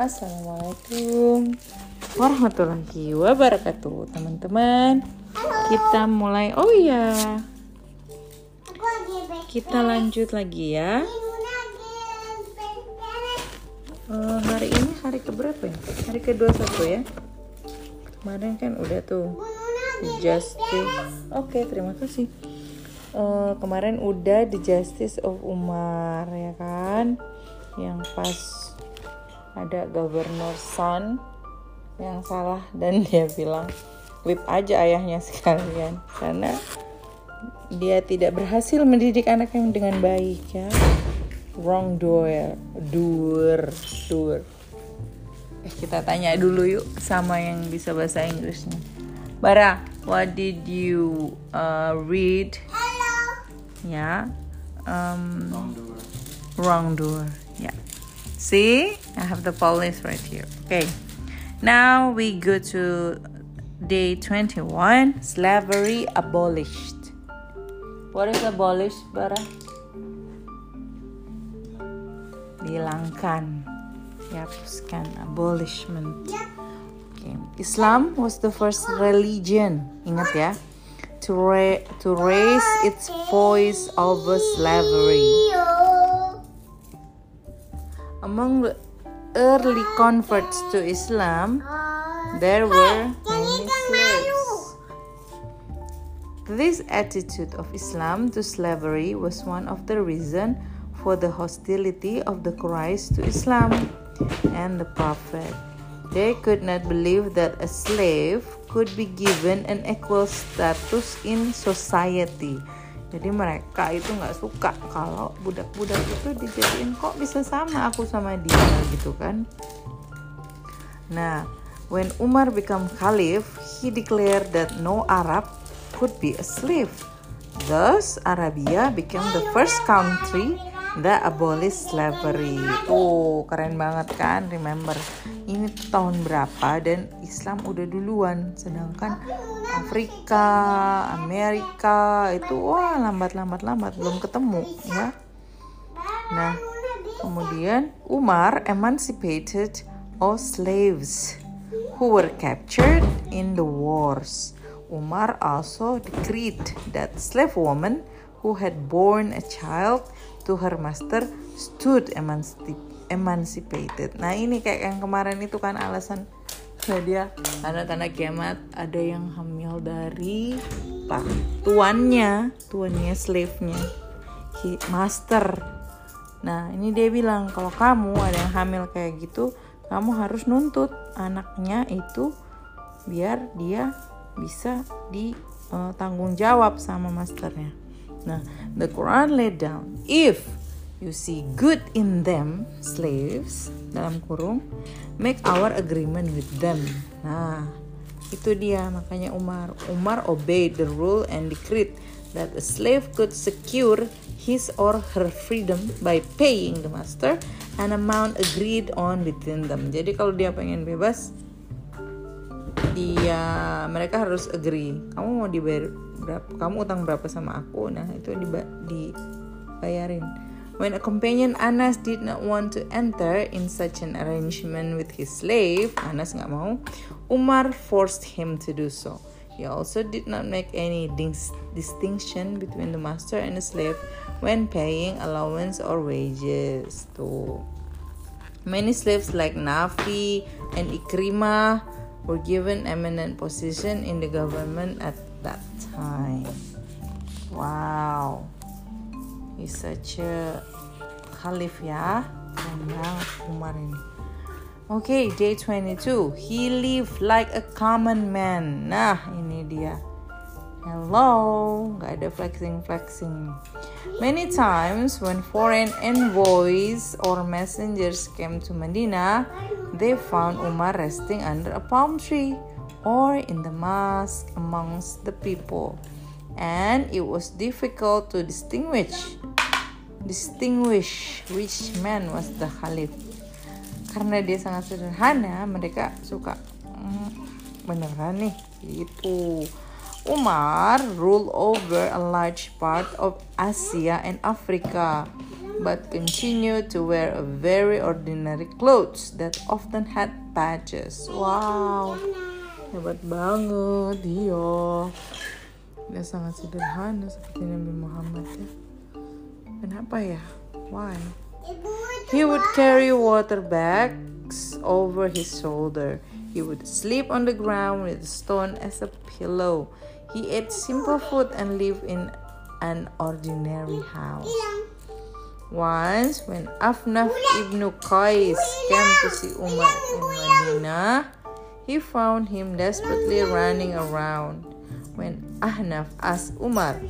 Assalamualaikum. Warahmatullahi wabarakatuh teman-teman. Kita mulai. Oh iya. Kita lanjut lagi ya. Uh, hari ini hari keberapa ya? Hari kedua satu ya? Kemarin kan udah tuh. Justice. Oke okay, terima kasih. Uh, kemarin udah the justice of Umar ya kan? Yang pas ada governor son yang salah dan dia bilang whip aja ayahnya sekalian. Karena dia tidak berhasil mendidik anaknya dengan baik ya. Wrong doer doer doer. Eh kita tanya dulu yuk sama yang bisa bahasa Inggrisnya. Bara what did you uh, read? Hello. ya um, wrong doer. ya yeah. See I have the police right here. Okay. Now we go to day 21 slavery abolished. What is abolished, Bara? Dihilangkan. Dihapuskan. Abolishment. Okay. Islam was the first religion. Ingat ya. To, ra to raise its voice over slavery. Among the early converts to Islam, there were many slaves. This attitude of Islam to slavery was one of the reasons for the hostility of the Quraysh to Islam and the Prophet. They could not believe that a slave could be given an equal status in society. Jadi mereka itu nggak suka kalau budak-budak itu dijadiin kok bisa sama aku sama dia gitu kan. Nah, when Umar become caliph, he declared that no Arab could be a slave. Thus, Arabia became the first country that abolished slavery. Tuh, keren banget kan? Remember, ini tahun berapa dan Islam udah duluan, sedangkan Afrika, Amerika itu wah lambat-lambat lambat belum ketemu ya. Nah, kemudian Umar emancipated all slaves who were captured in the wars. Umar also decreed that slave woman who had born a child to her master stood emancipated. Nah ini kayak yang kemarin itu kan alasan dia tanda-tanda kiamat ada yang hamil dari pak tuannya tuannya slave-nya master nah ini dia bilang kalau kamu ada yang hamil kayak gitu kamu harus nuntut anaknya itu biar dia bisa ditanggung jawab sama masternya nah the Quran laid down if you see good in them, slaves, dalam kurung, make our agreement with them. Nah, itu dia makanya Umar. Umar obeyed the rule and decreed that a slave could secure his or her freedom by paying the master an amount agreed on between them. Jadi kalau dia pengen bebas, dia mereka harus agree. Kamu mau dibayar berapa? Kamu utang berapa sama aku? Nah itu dibayarin When a companion Anas did not want to enter in such an arrangement with his slave, Anas nggak mau, Umar forced him to do so. He also did not make any distinction between the master and the slave when paying allowance or wages. Tuh. Many slaves like Nafi and Ikrimah were given eminent position in the government at that time. Wow. He's such a khalif ya. Keren Umar ini. Okay, day 22. He lived like a common man. Nah, ini dia. Hello, nggak ada flexing-flexing. Many times when foreign envoys or messengers came to Medina, they found Umar resting under a palm tree or in the mosque amongst the people. And it was difficult to distinguish distinguish which man was the Khalif. Karena dia sangat sederhana, mereka suka mm, beneran nih itu. Umar ruled over a large part of Asia and Africa. but continued to wear very ordinary clothes that often had patches. Wow, hebat banget dia. Dia sangat sederhana seperti Nabi Muhammad ya. Kenapa ya? Why? He would carry water bags over his shoulder. He would sleep on the ground with a stone as a pillow. He ate simple food and lived in an ordinary house. Once, when Afnaf ibn Qais came to see Umar in Medina, he found him desperately running around. When Ahnaf asked Umar,